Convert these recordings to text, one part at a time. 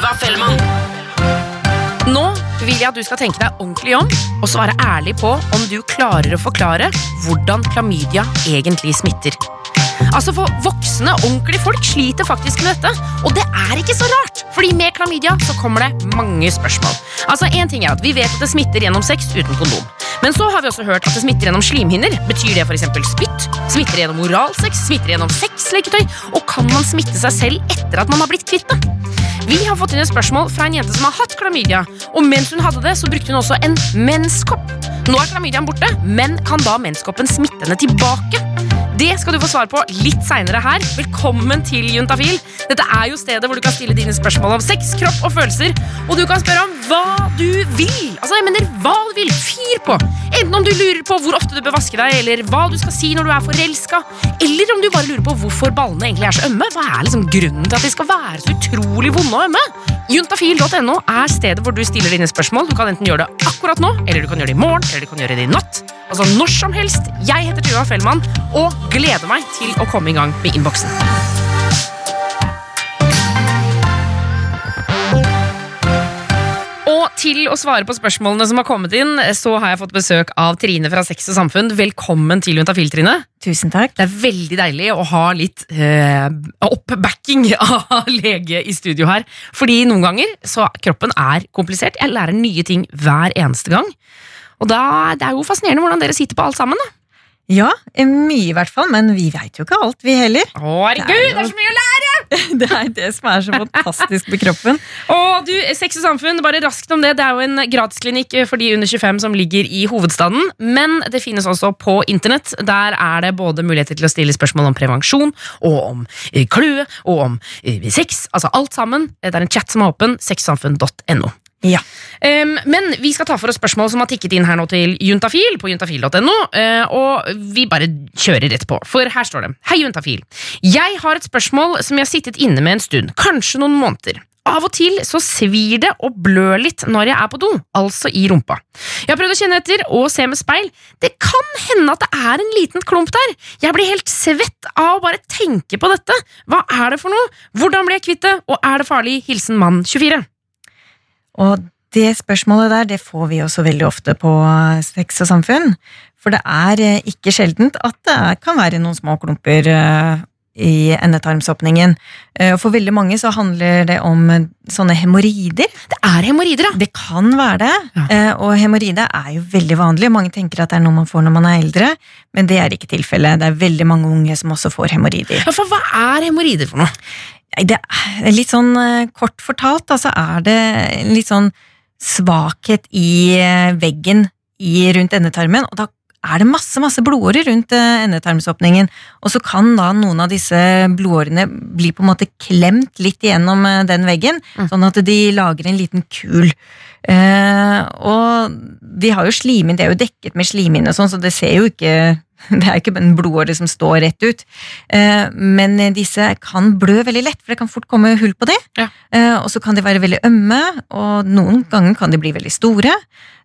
Tuva Fellmann. Nå vil jeg at du skal tenke deg ordentlig om og svare ærlig på om du klarer å forklare hvordan klamydia egentlig smitter. Altså For voksne, ordentlige folk sliter faktisk med dette, og det er ikke så rart. Fordi med klamydia så kommer det mange spørsmål. Altså en ting er at Vi vet at det smitter gjennom sex uten kondom. Men så har vi også hørt at det smitter gjennom slimhinner. Betyr det f.eks. spytt? Smitter gjennom oralsex? Smitter gjennom sexleketøy? Og kan man smitte seg selv etter at man har blitt kvitt det? Vi har fått inn et spørsmål fra en jente som har hatt klamydia. Og mens hun hadde det, så brukte hun også en menskopp. Nå er klamydiaen borte, men kan da menskoppen smitte henne tilbake? Det skal du få svar på litt seinere her. Velkommen til Juntafil. Dette er jo stedet hvor du kan stille dine spørsmål om sex, kropp og følelser. Og du kan spørre om hva du vil. Altså, jeg mener hva du vil. Fyr på. Enten om du lurer på hvor ofte du bør vaske deg, eller hva du skal si når du er forelska, eller om du bare lurer på hvorfor ballene egentlig er så ømme. Hva er liksom grunnen til at de skal være så utrolig vonde og ømme? Juntafil.no er stedet hvor du stiller dine spørsmål. Du kan enten gjøre det akkurat nå, eller du kan gjøre det i morgen, eller du kan gjøre det i natt. Altså når som helst. Jeg heter Tuva Fellmann og gleder meg til å komme i gang med innboksen. Og til å svare på spørsmålene som har kommet inn, så har jeg fått besøk av Trine fra Sex og Samfunn. Velkommen til Juntafil, Trine. Tusen takk. Det er veldig deilig å ha litt eh, oppbacking av lege i studio her. Fordi noen ganger så kroppen er komplisert. Jeg lærer nye ting hver eneste gang. Og da, det er jo fascinerende hvordan dere sitter på alt sammen. da. Ja, mye i hvert fall, men vi veit jo ikke alt, vi heller. Å, herregud, det er så mye å lære! Det er det som er så fantastisk med kroppen. Og du, Sex og Samfunn, bare raskt om det. Det er jo en gradsklinikk for de under 25 som ligger i hovedstaden. Men det finnes også på internett. Der er det både muligheter til å stille spørsmål om prevensjon, og om klue, kløe, og om eh, sex. Altså alt sammen. Det er en chat som er åpen. Sexsamfunn.no. Ja. Um, men vi skal ta for oss spørsmål som har tikket inn her nå til Juntafil på juntafil.no. Uh, og vi bare kjører rett på, for her står det. Hei, Juntafil. Jeg har et spørsmål som jeg har sittet inne med en stund, kanskje noen måneder. Av og til så svir det og blør litt når jeg er på do, altså i rumpa. Jeg har prøvd å kjenne etter og se med speil. Det kan hende at det er en liten klump der. Jeg blir helt svett av å bare tenke på dette. Hva er det for noe? Hvordan blir jeg kvitt det? Og er det farlig? Hilsen mann 24. Og det spørsmålet der, det får vi også veldig ofte på Sex og samfunn. For det er eh, ikke sjeldent at det kan være noen små klumper eh, i endetarmsåpningen. Eh, og for veldig mange så handler det om sånne hemoroider. Det er hemoroider, ja. Det kan være det. Ja. Og hemoroide er jo veldig vanlig. Mange tenker at det er noe man får når man er eldre, men det er ikke tilfellet. Det er veldig mange unge som også får hemoroider. ja. For hva er hemoroider for noe? Det er litt sånn eh, kort fortalt, altså er det litt sånn svakhet i eh, veggen i, rundt endetarmen, og da er det masse masse blodårer rundt eh, endetarmsåpningen, og så kan da noen av disse blodårene bli på en måte klemt litt igjennom eh, den veggen, Mm. sånn at de lager en liten kul. Eh, og de har jo slimhinne, det er jo dekket med slimhinne sånn, så det ser jo ikke det er ikke en blodåre som står rett ut. Eh, men disse kan blø veldig lett, for det kan fort komme hull på det. Ja. Eh, og så kan de være veldig ømme, og noen ganger kan de bli veldig store.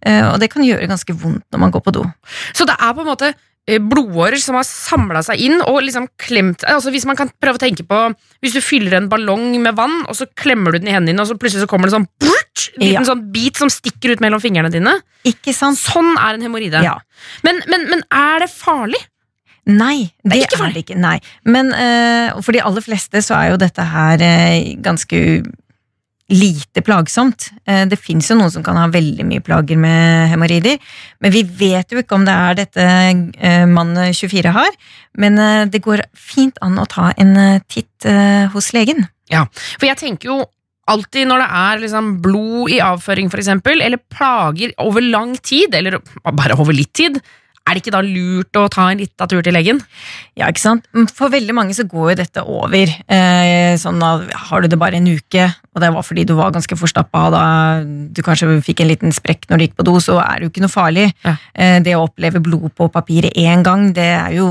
eh, Og det kan gjøre ganske vondt når man går på do. Så det er på en måte blodårer som har samla seg inn og liksom klemt altså Hvis man kan prøve å tenke på Hvis du fyller en ballong med vann, og så klemmer du den i hendene dine, og så plutselig så kommer det sånn brrt, liten Ja. sånn bit som stikker ut mellom fingrene dine. Ikke sant? Sånn er en hemoroide. Ja. Men, men, men er det farlig? Nei, det, Det er ikke er, det ikke. Nei. Men eh, for de aller fleste så er jo dette her eh, ganske lite plagsomt. Eh, det fins jo noen som kan ha veldig mye plager med hemoroider, men vi vet jo ikke om det er dette eh, mann 24 har. Men eh, det går fint an å ta en titt hos legen. For jeg tenker jo alltid når det er liksom blod i avføring, eksempel, eller plager over lang tid, eller bare over litt tid, er det ikke da lurt å ta en liten tur til legen? Ja, ikke sant? Mm, For veldig mange så går jo dette over. Eh, sånn at Har du det bare en uke, og det var fordi du var ganske forstappa, da du kanskje fikk en liten sprekk når du gikk på do, så er det jo ikke noe farlig. Ja. Eh, det å oppleve blod på papiret én gang, det er jo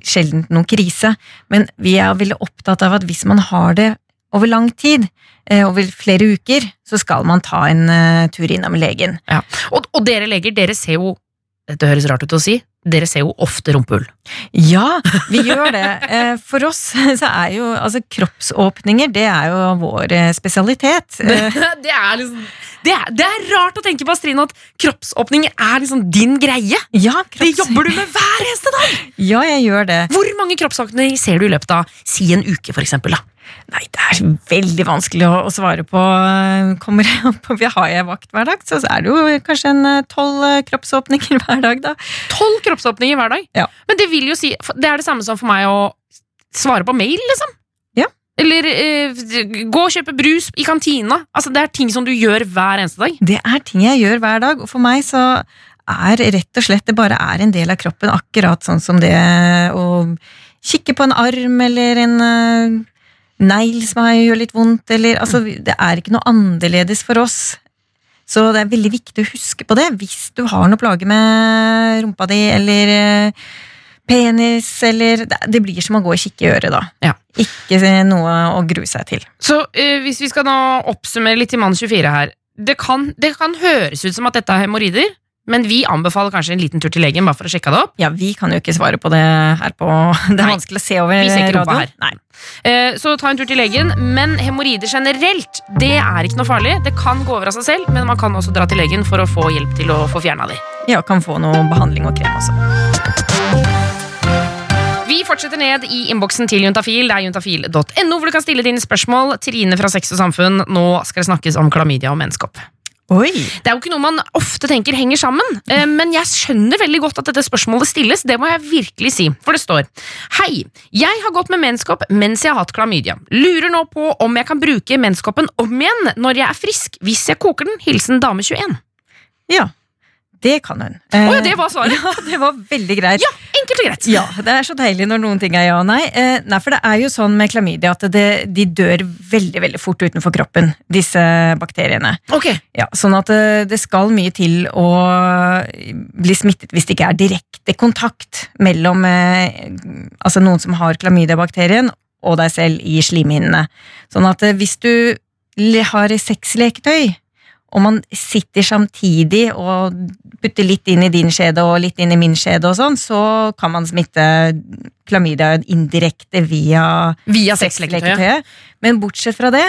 sjelden noen krise. Men vi er veldig opptatt av at hvis man har det over lang tid, eh, over flere uker, så skal man ta en tur innom legen. Og, og dere leger, dere ser jo dette høres rart ut å si, dere ser jo ofte rumpehull. Ja, vi gjør det. Eh, For oss så er jo altså kroppsåpninger det er jo vår eh, spesialitet. Det, det er liksom det det er rart å tenke på, Astrid, at kroppsåpning er liksom din greie. Ja, Det jobber du med hver eneste dag! ja, jeg gjør det. Hvor mange kroppsåpninger ser du i løpet av si en uke, for eksempel? Da? Nei, det er veldig vanskelig å, å svare på. Kommer jeg opp, vi har jeg vakt hver dag, så er det jo kanskje en eh, tolv eh, kroppsåpninger hver dag, da. Tolv kroppsåpninger hver dag. Ja. Men det vil jo si Det er det samme som for meg å svare på mail, liksom. Eller eh, gå og kjøpe brus i kantina. Altså, det er ting som du gjør hver eneste dag. Det er ting jeg gjør hver dag, og for meg så er rett og slett det bare er en del av kroppen, akkurat sånn som det å kikke på en arm eller en uh, negl som gjør litt vondt, eller altså Det er ikke noe annerledes for oss. Så det er veldig viktig å huske på det hvis du har noe plager med rumpa di eller eh, penis eller Det, blir som å gå og kikke i øret, da. Ja. Ikke noe å grue seg til. Så eh, hvis vi skal nå oppsummere litt til mann 24 her det kan, det kan høres ut som at dette er hemoroider, men vi anbefaler kanskje en liten tur til legen bare for å sjekke det opp. Ja, vi kan jo ikke svare på det her på Det er Nei. vanskelig å se over radioen. her. Eh, Så ta en tur til legen, men hemoroider generelt det er ikke noe farlig. Det kan gå over av seg selv, men man kan også dra til legen for å få hjelp til å få fjerna de. Ja, kan få noe behandling og krem også. Vi fortsetter ned i innboksen til Juntafil. Det er juntafil.no, hvor du kan stille dine spørsmål. Trine fra Sex og Samfunn, nå skal det snakkes om klamydia og menneskehopp. Oi! Det er jo ikke noe man ofte tenker henger sammen, eh, men jeg skjønner veldig godt at dette spørsmålet stilles. Det må jeg virkelig si, for det står Hei, jeg har gått med menskopp mens jeg har hatt klamydia. Lurer nå på om jeg kan bruke menskoppen om igjen når jeg er frisk, hvis jeg koker den. Hilsen dame 21. Ja, det kan hun. Å ja, det var svaret. Ja, det var veldig greit. Ja, enkelt og greit. Ja, det er så deilig når noen ting er ja og nei. Eh, nei, for det er jo sånn med klamydia at det, de dør veldig veldig fort utenfor kroppen, disse bakteriene. Ok, Ja, sånn at det, det skal mye til å bli smittet hvis det ikke er direkte kontakt mellom eh, altså noen som har klamydia-bakterien og deg selv i slimhinnene. Sånn at eh, hvis du har sexleketøy, og man sitter samtidig og putter litt inn i din skjede og litt inn i min skjede og sånn, så kan man smitte klamydia indirekte via Via sexleketøyet. Men bortsett fra det,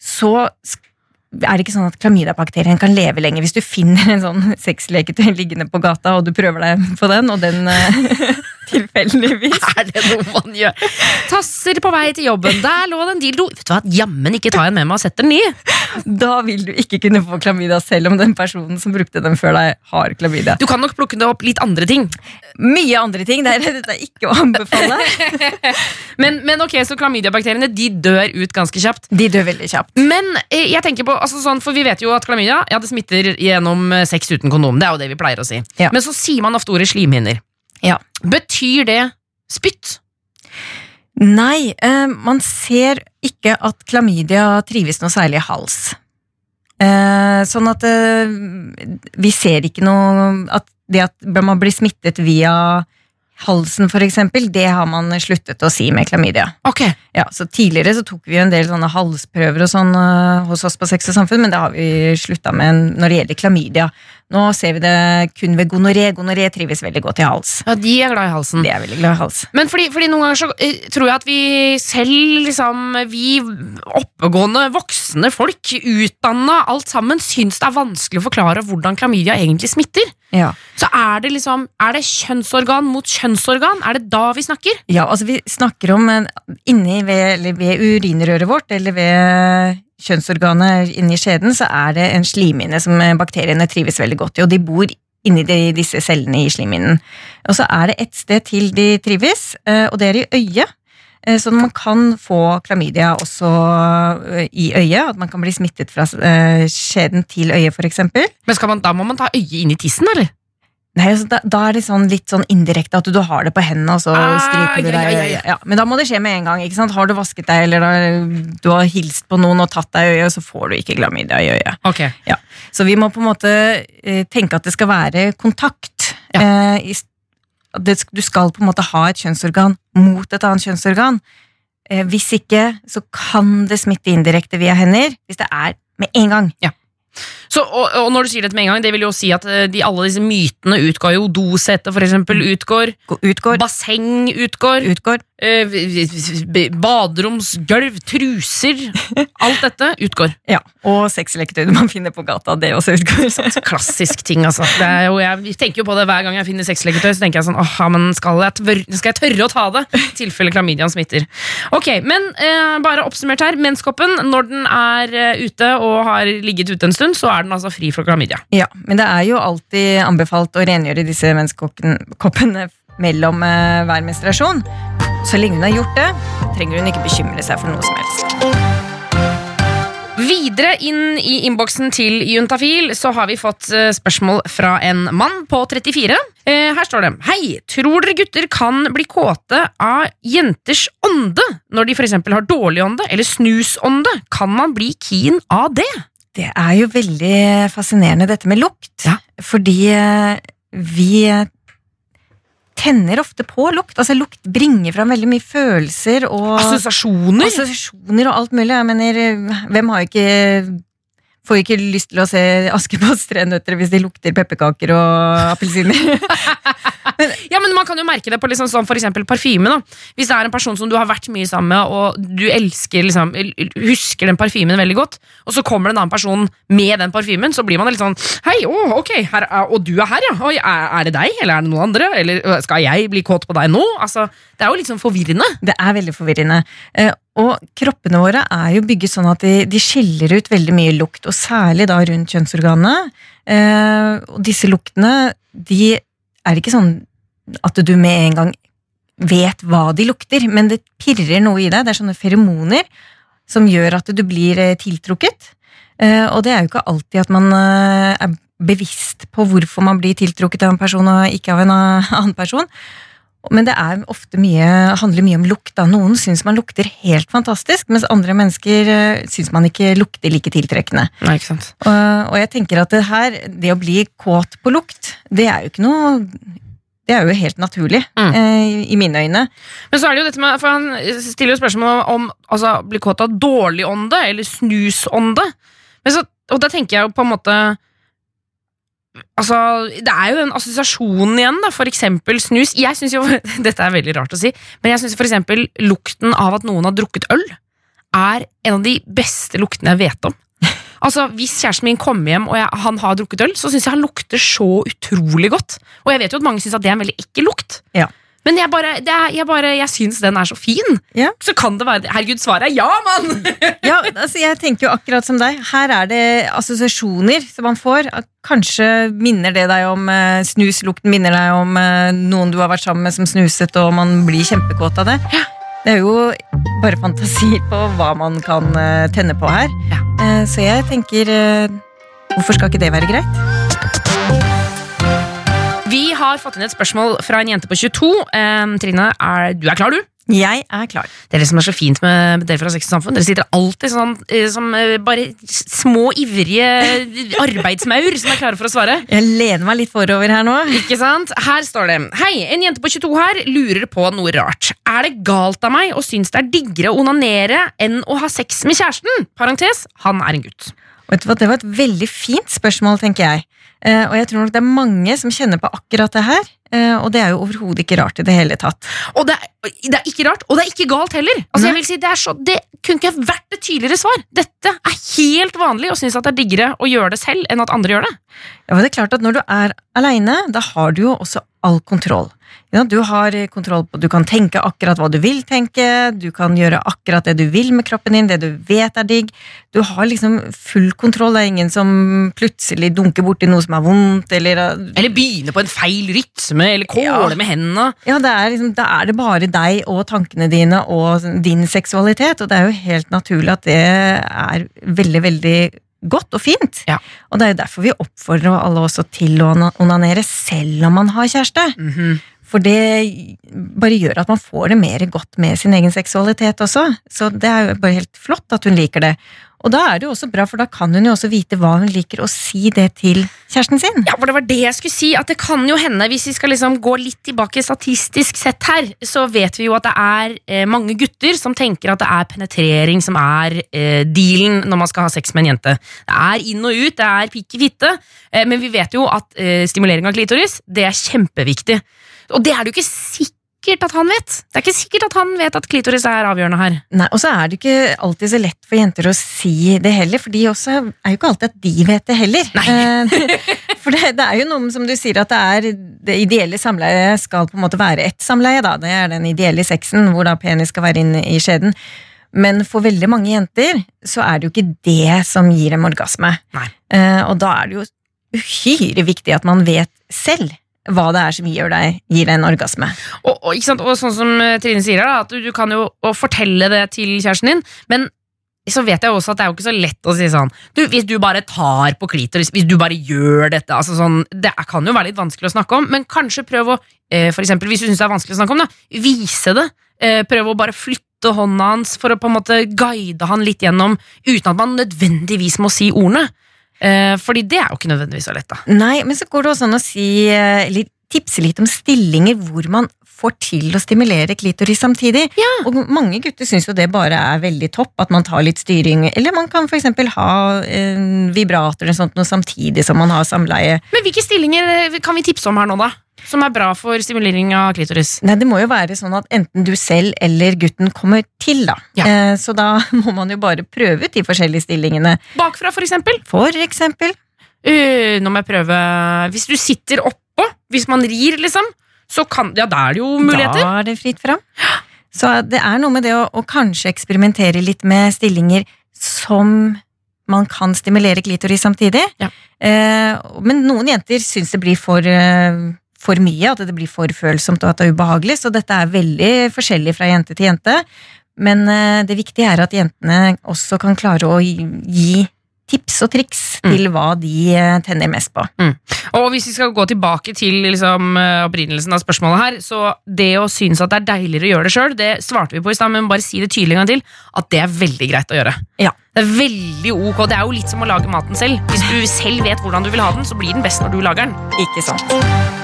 så er det ikke sånn at klamydia-bakterien kan leve lenger. Hvis du finner en sånn sexleketøy liggende på gata, og du prøver deg på den, og den eh, tilfeldigvis Er det noe man gjør? Tasser på vei til jobben. Der lå det en dildo. Vet du hva, Jammen ikke ta en med meg og sette den i. Da vil du ikke kunne få klamydia, selv om den personen som brukte den før deg, har klamydia. Du kan nok plukke det opp litt andre ting. Mye andre ting. Det er dette er ikke å anbefale. Men, men ok, så klamydiabakteriene de dør ut ganske kjapt. De dør veldig kjapt. Men eh, jeg tenker på, altså sånn, for vi vet jo at klamydia ja, det smitter gjennom eh, sex uten kondom. Det er jo det vi pleier å si. Ja. Men så sier man ofte ordet slimhinner. Ja. Betyr det spytt? Nei, eh, man ser ikke at klamydia trives noe særlig i hals. Eh, sånn at eh, vi ser ikke noe At det at man blir smittet via halsen, eksempel, det har man sluttet å si med klamydia. Ok, Ja, så Tidligere så tok vi en del sånne halsprøver og sånn eh, hos oss på Sex og Samfunn, men det har vi slutta med når det gjelder klamydia. Nå ser vi det kun ved gonoré. Gonoré trives veldig godt i hals. ja, De er glad i halsen. De er veldig glad i hals. Men fordi, fordi noen ganger så eh, tror jeg at vi selv, liksom, vi oppegående voksne folk, utdanna, alt sammen, syns det er vanskelig å forklare hvordan klamydia egentlig smitter. Ja. Så er det liksom, er det kjønnsorgan mot kjønnsorgan? Er det da vi snakker? Ja, altså vi snakker om inni ved, ved urinrøret vårt, eller ved kjønnsorganet inni skjeden, så er det en slimhinne som eh, bakteriene trives veldig godt i, og de bor inni de, disse cellene i slimhinnen. Og så er det ett sted til de trives, eh, og det er i øyet. Sånn Så man kan få klamydia også i øyet, at man kan bli smittet fra skjeden til øyet, eksempel. Men man, da må man ta øyet inn i tissen, eller? Nei, altså, da, da er det sånn litt sånn indirekte at du, du har det på hendene, og så Ah, stryker du ja, deg ja, ja, men da må det skje med en gang. ikke sant? Har du vasket deg, eller da, du har hilst på noen og tatt deg i øyet, så får du ikke glamydia i øyet. Ok. Så vi må på en måte eh, tenke at det skal være kontakt. Eh, i det, du skal på en måte ha et kjønnsorgan mot et annet kjønnsorgan. Eh, hvis ikke, så kan det smitte indirekte via hender, hvis det er med en gang. Ja. Så, og, og når du sier dette med en gang, det vil jo si at eh, de, alle disse mytene utgår jo. Dosete, for eksempel, utgår. Utgår. Basseng utgår. Utgår. Eh, baderomsgulv, truser. Alt dette utgår. Ja. Og sexleketøy man finner på gata, det også utgår. Klassisk ting, altså. Det jo, jeg tenker jo på det hver gang jeg finner sexleketøy. Så tenker jeg sånn, åh, men skal jeg, tørre, skal jeg tørre å ta det? I tilfelle klamydiaen smitter. Ok, men eh, bare oppsummert her. Menskoppen, når den er eh, ute og har ligget ute en stund, så er den altså fri for klamydia. Ja, men det er jo alltid anbefalt å rengjøre disse menskoppene mellom eh, hver menstruasjon. Så lenge hun har gjort det, trenger hun ikke bekymre seg for noe som helst. Videre inn i innboksen til Juntafil så har vi fått eh, spørsmål fra en mann på 34. Eh, her står det Hei, tror dere gutter kan bli kåte av jenters ånde når de f.eks. har dårlig ånde eller snusånde? Kan man bli keen av det? Det er jo veldig fascinerende dette med lukt. Ja. Fordi eh, vi tenner ofte på lukt. Altså Lukt bringer fram veldig mye følelser og Assosiasjoner? assosiasjoner og alt mulig. Jeg mener, eh, hvem har ikke Får ikke lyst til å se Askepotts tre nøtter hvis de lukter pepperkaker og appelsiner. Ja, men Man kan jo merke det på liksom sånn eksempel parfyme. da Hvis det er en person som du har vært mye sammen med, og du elsker liksom husker den parfymen veldig godt, og så kommer det en annen person med den parfymen, så blir man litt sånn Hei, å, ok, her, er- og du er her, ja. Oi, er, er det deg, eller er det noen andre? Eller øh, skal jeg bli kåt på deg nå? Altså, Det er jo litt sånn forvirrende. Det er veldig forvirrende. Og kroppene våre er jo bygget sånn at de, de skiller ut veldig mye lukt, og særlig da rundt kjønnsorganene. Eh, Og disse luktene, de er ikke sånn at du med en gang vet hva de lukter, men det pirrer noe i deg. Det er sånne feromoner som gjør at du blir eh, tiltrukket. Eh, Og det er jo ikke alltid at man eh, er bevisst på hvorfor man blir tiltrukket av en person og ikke av en annen person. Men det mye, handler mye om lukt. Da. Noen syns man lukter helt fantastisk, mens andre mennesker uh, syns man ikke lukter like tiltrekkende. Nei, ikke sant Og, og jeg tenker at det her, det å bli kåt på lukt, det er jo ikke noe Det er jo helt naturlig, Mm. eh, i, mine øyne. Men så er det jo dette med For han stiller jo spørsmål om altså, bli kåt av dårlig ånde eller snusånde. Men så, og da tenker jeg jo på en måte Altså, Det er jo den assosiasjonen igjen, da, for eksempel snus. Jeg synes jo, Dette er veldig rart å si, men jeg syns eksempel lukten av at noen har drukket øl, er en av de beste luktene jeg vet om. Altså, Hvis kjæresten min kommer hjem og jeg, han har drukket øl, så syns jeg han lukter så utrolig godt. Og jeg vet jo at mange syns det er en veldig ekkel lukt. Ja. Men jeg bare, det er, jeg, bare, jeg syns den er så fin. Ja. Så kan det være Herregud, svaret er ja, mann! Ja, altså jeg tenker jo akkurat som deg. Her er det assosiasjoner som man får. Kanskje minner det deg om eh, snuslukten, minner deg om eh, noen du har vært sammen med som snuset, og man blir kjempekåt av det. Det er jo bare fantasi på hva man kan eh, tenne på her. Ja. Eh, så jeg tenker eh, Hvorfor skal ikke det være greit? Vi har fått inn et spørsmål fra en jente på 22. Um, Trine, er, du er klar, du? Jeg er klar. Det er det som er så fint med dere fra Sex og Samfunn. Dere sitter alltid sånn eh, som eh, bare små, ivrige arbeidsmaur som er klare for å svare. Jeg lener meg litt forover her nå. Ikke sant? Her står det Hei, en jente på 22 her lurer på noe rart. Er det galt av meg å synes det er diggere å onanere enn å ha sex med kjæresten? Parentes, han er en gutt. Vet du hva, Det var et veldig fint spørsmål, tenker jeg. Eh, og jeg tror nok det er mange som kjenner på akkurat det her. eh, og det er jo overhodet ikke rart i det hele tatt. Og det er, det er ikke rart, og det er ikke galt heller. Altså, jeg vil si, det, så, det kunne ikke vært et tydeligere svar. Dette er helt vanlig å synes at det er diggere å gjøre det selv enn at andre gjør det. Ja, men det er klart at Når du er aleine, da har du jo også all kontroll. Ja, du har kontroll på Du kan tenke akkurat hva du vil tenke, du kan gjøre akkurat det du vil med kroppen din, det du vet er digg. Du har liksom full kontroll. Det er ingen som plutselig dunker borti noe som er vondt, eller Eller begynner på en feil rytme, eller kåler Ja. med hendene. Ja, det er liksom, Da er det bare deg og tankene dine og din seksualitet, og det er jo helt naturlig at det er veldig, veldig godt og fint. Ja. Og det er jo derfor vi oppfordrer alle også til å onanere selv om man har kjæreste. Mhm. For det bare gjør at man får det mer godt med sin egen seksualitet også. Så det er jo bare helt flott at hun liker det. Og da er det jo også bra, for da kan hun jo også vite hva hun liker, og si det til kjæresten sin. Ja, for det var det jeg skulle si, at det kan jo hende, hvis vi skal liksom gå litt tilbake statistisk sett her, så vet vi jo at det er eh, mange gutter som tenker at det er penetrering som er eh, dealen når man skal ha sex med en jente. Det er inn og ut, det er pikk i fitte, eh, men vi vet jo at eh, stimulering av klitoris, det er kjempeviktig. Og det er det jo ikke sikkert at han vet. Det er ikke sikkert at han vet at klitoris er avgjørende her. Nei, Og så er det ikke alltid så lett for jenter å si det heller, for de også er jo ikke alltid at de vet det heller. Nei. for det, det er jo noe som du sier at det er det ideelle samleiet skal på en måte være ett samleie, da. Det er den ideelle sexen, hvor da penis skal være inne i skjeden. Men for veldig mange jenter så er det jo ikke det som gir dem orgasme. Nei. Eh, og da er det jo uhyre viktig at man vet selv hva det er som gir deg, gir deg en orgasme. Og, og, og sånn som eh, Trine sier, da, at du, du kan jo fortelle det til kjæresten din, men så vet jeg også at det er jo ikke så lett å si sånn du, Hvis du bare tar på klitoris, hvis du bare gjør dette altså sånn, Det kan jo være litt vanskelig å snakke om, men kanskje prøv å eh, For eksempel hvis du syns det er vanskelig å snakke om det, vise det. Eh, prøv å bare flytte hånda hans for å på en måte guide han litt gjennom, uten at man nødvendigvis må si ordene. Eh, fordi det er jo ikke nødvendigvis så lett, da. Nei, men så går det også an å si, litt, eller tipse litt om stillinger hvor man får til å stimulere klitoris samtidig. Ja. Og mange gutter syns jo det bare er veldig topp, at man tar litt styring. Eller man kan eksempel ha eh, vibrator eller sånt noe samtidig som man har samleie. Men hvilke stillinger eh, kan vi tipse om her nå, da? Som er bra for stimulering av klitoris? Nei, det må jo være sånn at enten du selv eller gutten kommer til, da. Ja. Eh, så da må man jo bare prøve ut de forskjellige stillingene. Bakfra, for eksempel. For eksempel. Uh, nå må jeg prøve Hvis du sitter oppå, hvis man rir, liksom, så kan Ja, da er det jo muligheter. Da er det fritt fram. Så det er noe med det å, å kanskje eksperimentere litt med stillinger som man kan stimulere klitoris samtidig. Ja. Eh, men noen jenter syns det blir for, eh, for mye, at det blir for følsomt og at det er ubehagelig, så dette er veldig forskjellig fra jente til jente. Men eh, det viktige er at jentene også kan klare å gi, tips og triks Mm. til hva de eh, tenner mest på. Og hvis vi skal gå tilbake til liksom, eh, opprinnelsen av spørsmålet her, så det å synes at det er deiligere å gjøre det sjøl, det svarte vi på i stad, men bare si det tydelig en gang til, at det er veldig greit å gjøre. Ja. Det er veldig ok. Det er jo litt som å lage maten selv. Hvis du selv vet hvordan du vil ha den, så blir den best når du lager den. Ikke sant?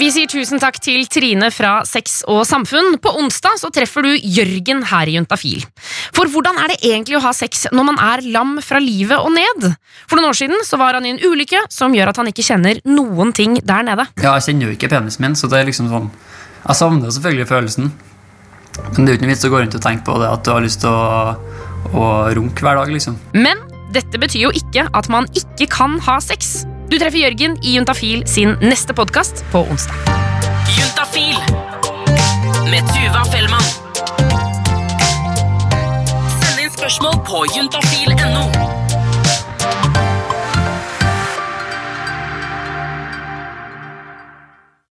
Vi sier tusen takk til Trine fra Sex og Samfunn. På onsdag så treffer du Jørgen her i Juntafil. For hvordan er det egentlig å ha sex når man er lam fra livet og ned? For noen år siden så var han i en ulykke som gjør at han ikke kjenner noen ting der nede. Ja, jeg kjenner jo ikke penisen min, så det er liksom sånn Jeg savner selvfølgelig følelsen. Men det er jo ikke noe vits å gå rundt og tenke på det at du har lyst til å, å runke hver dag, liksom. Men dette betyr jo ikke at man ikke kan ha sex. Du treffer Jørgen i Juntafil sin neste podkast på onsdag. Juntafil med Tuva Fellmann. Send inn spørsmål på juntafil.no.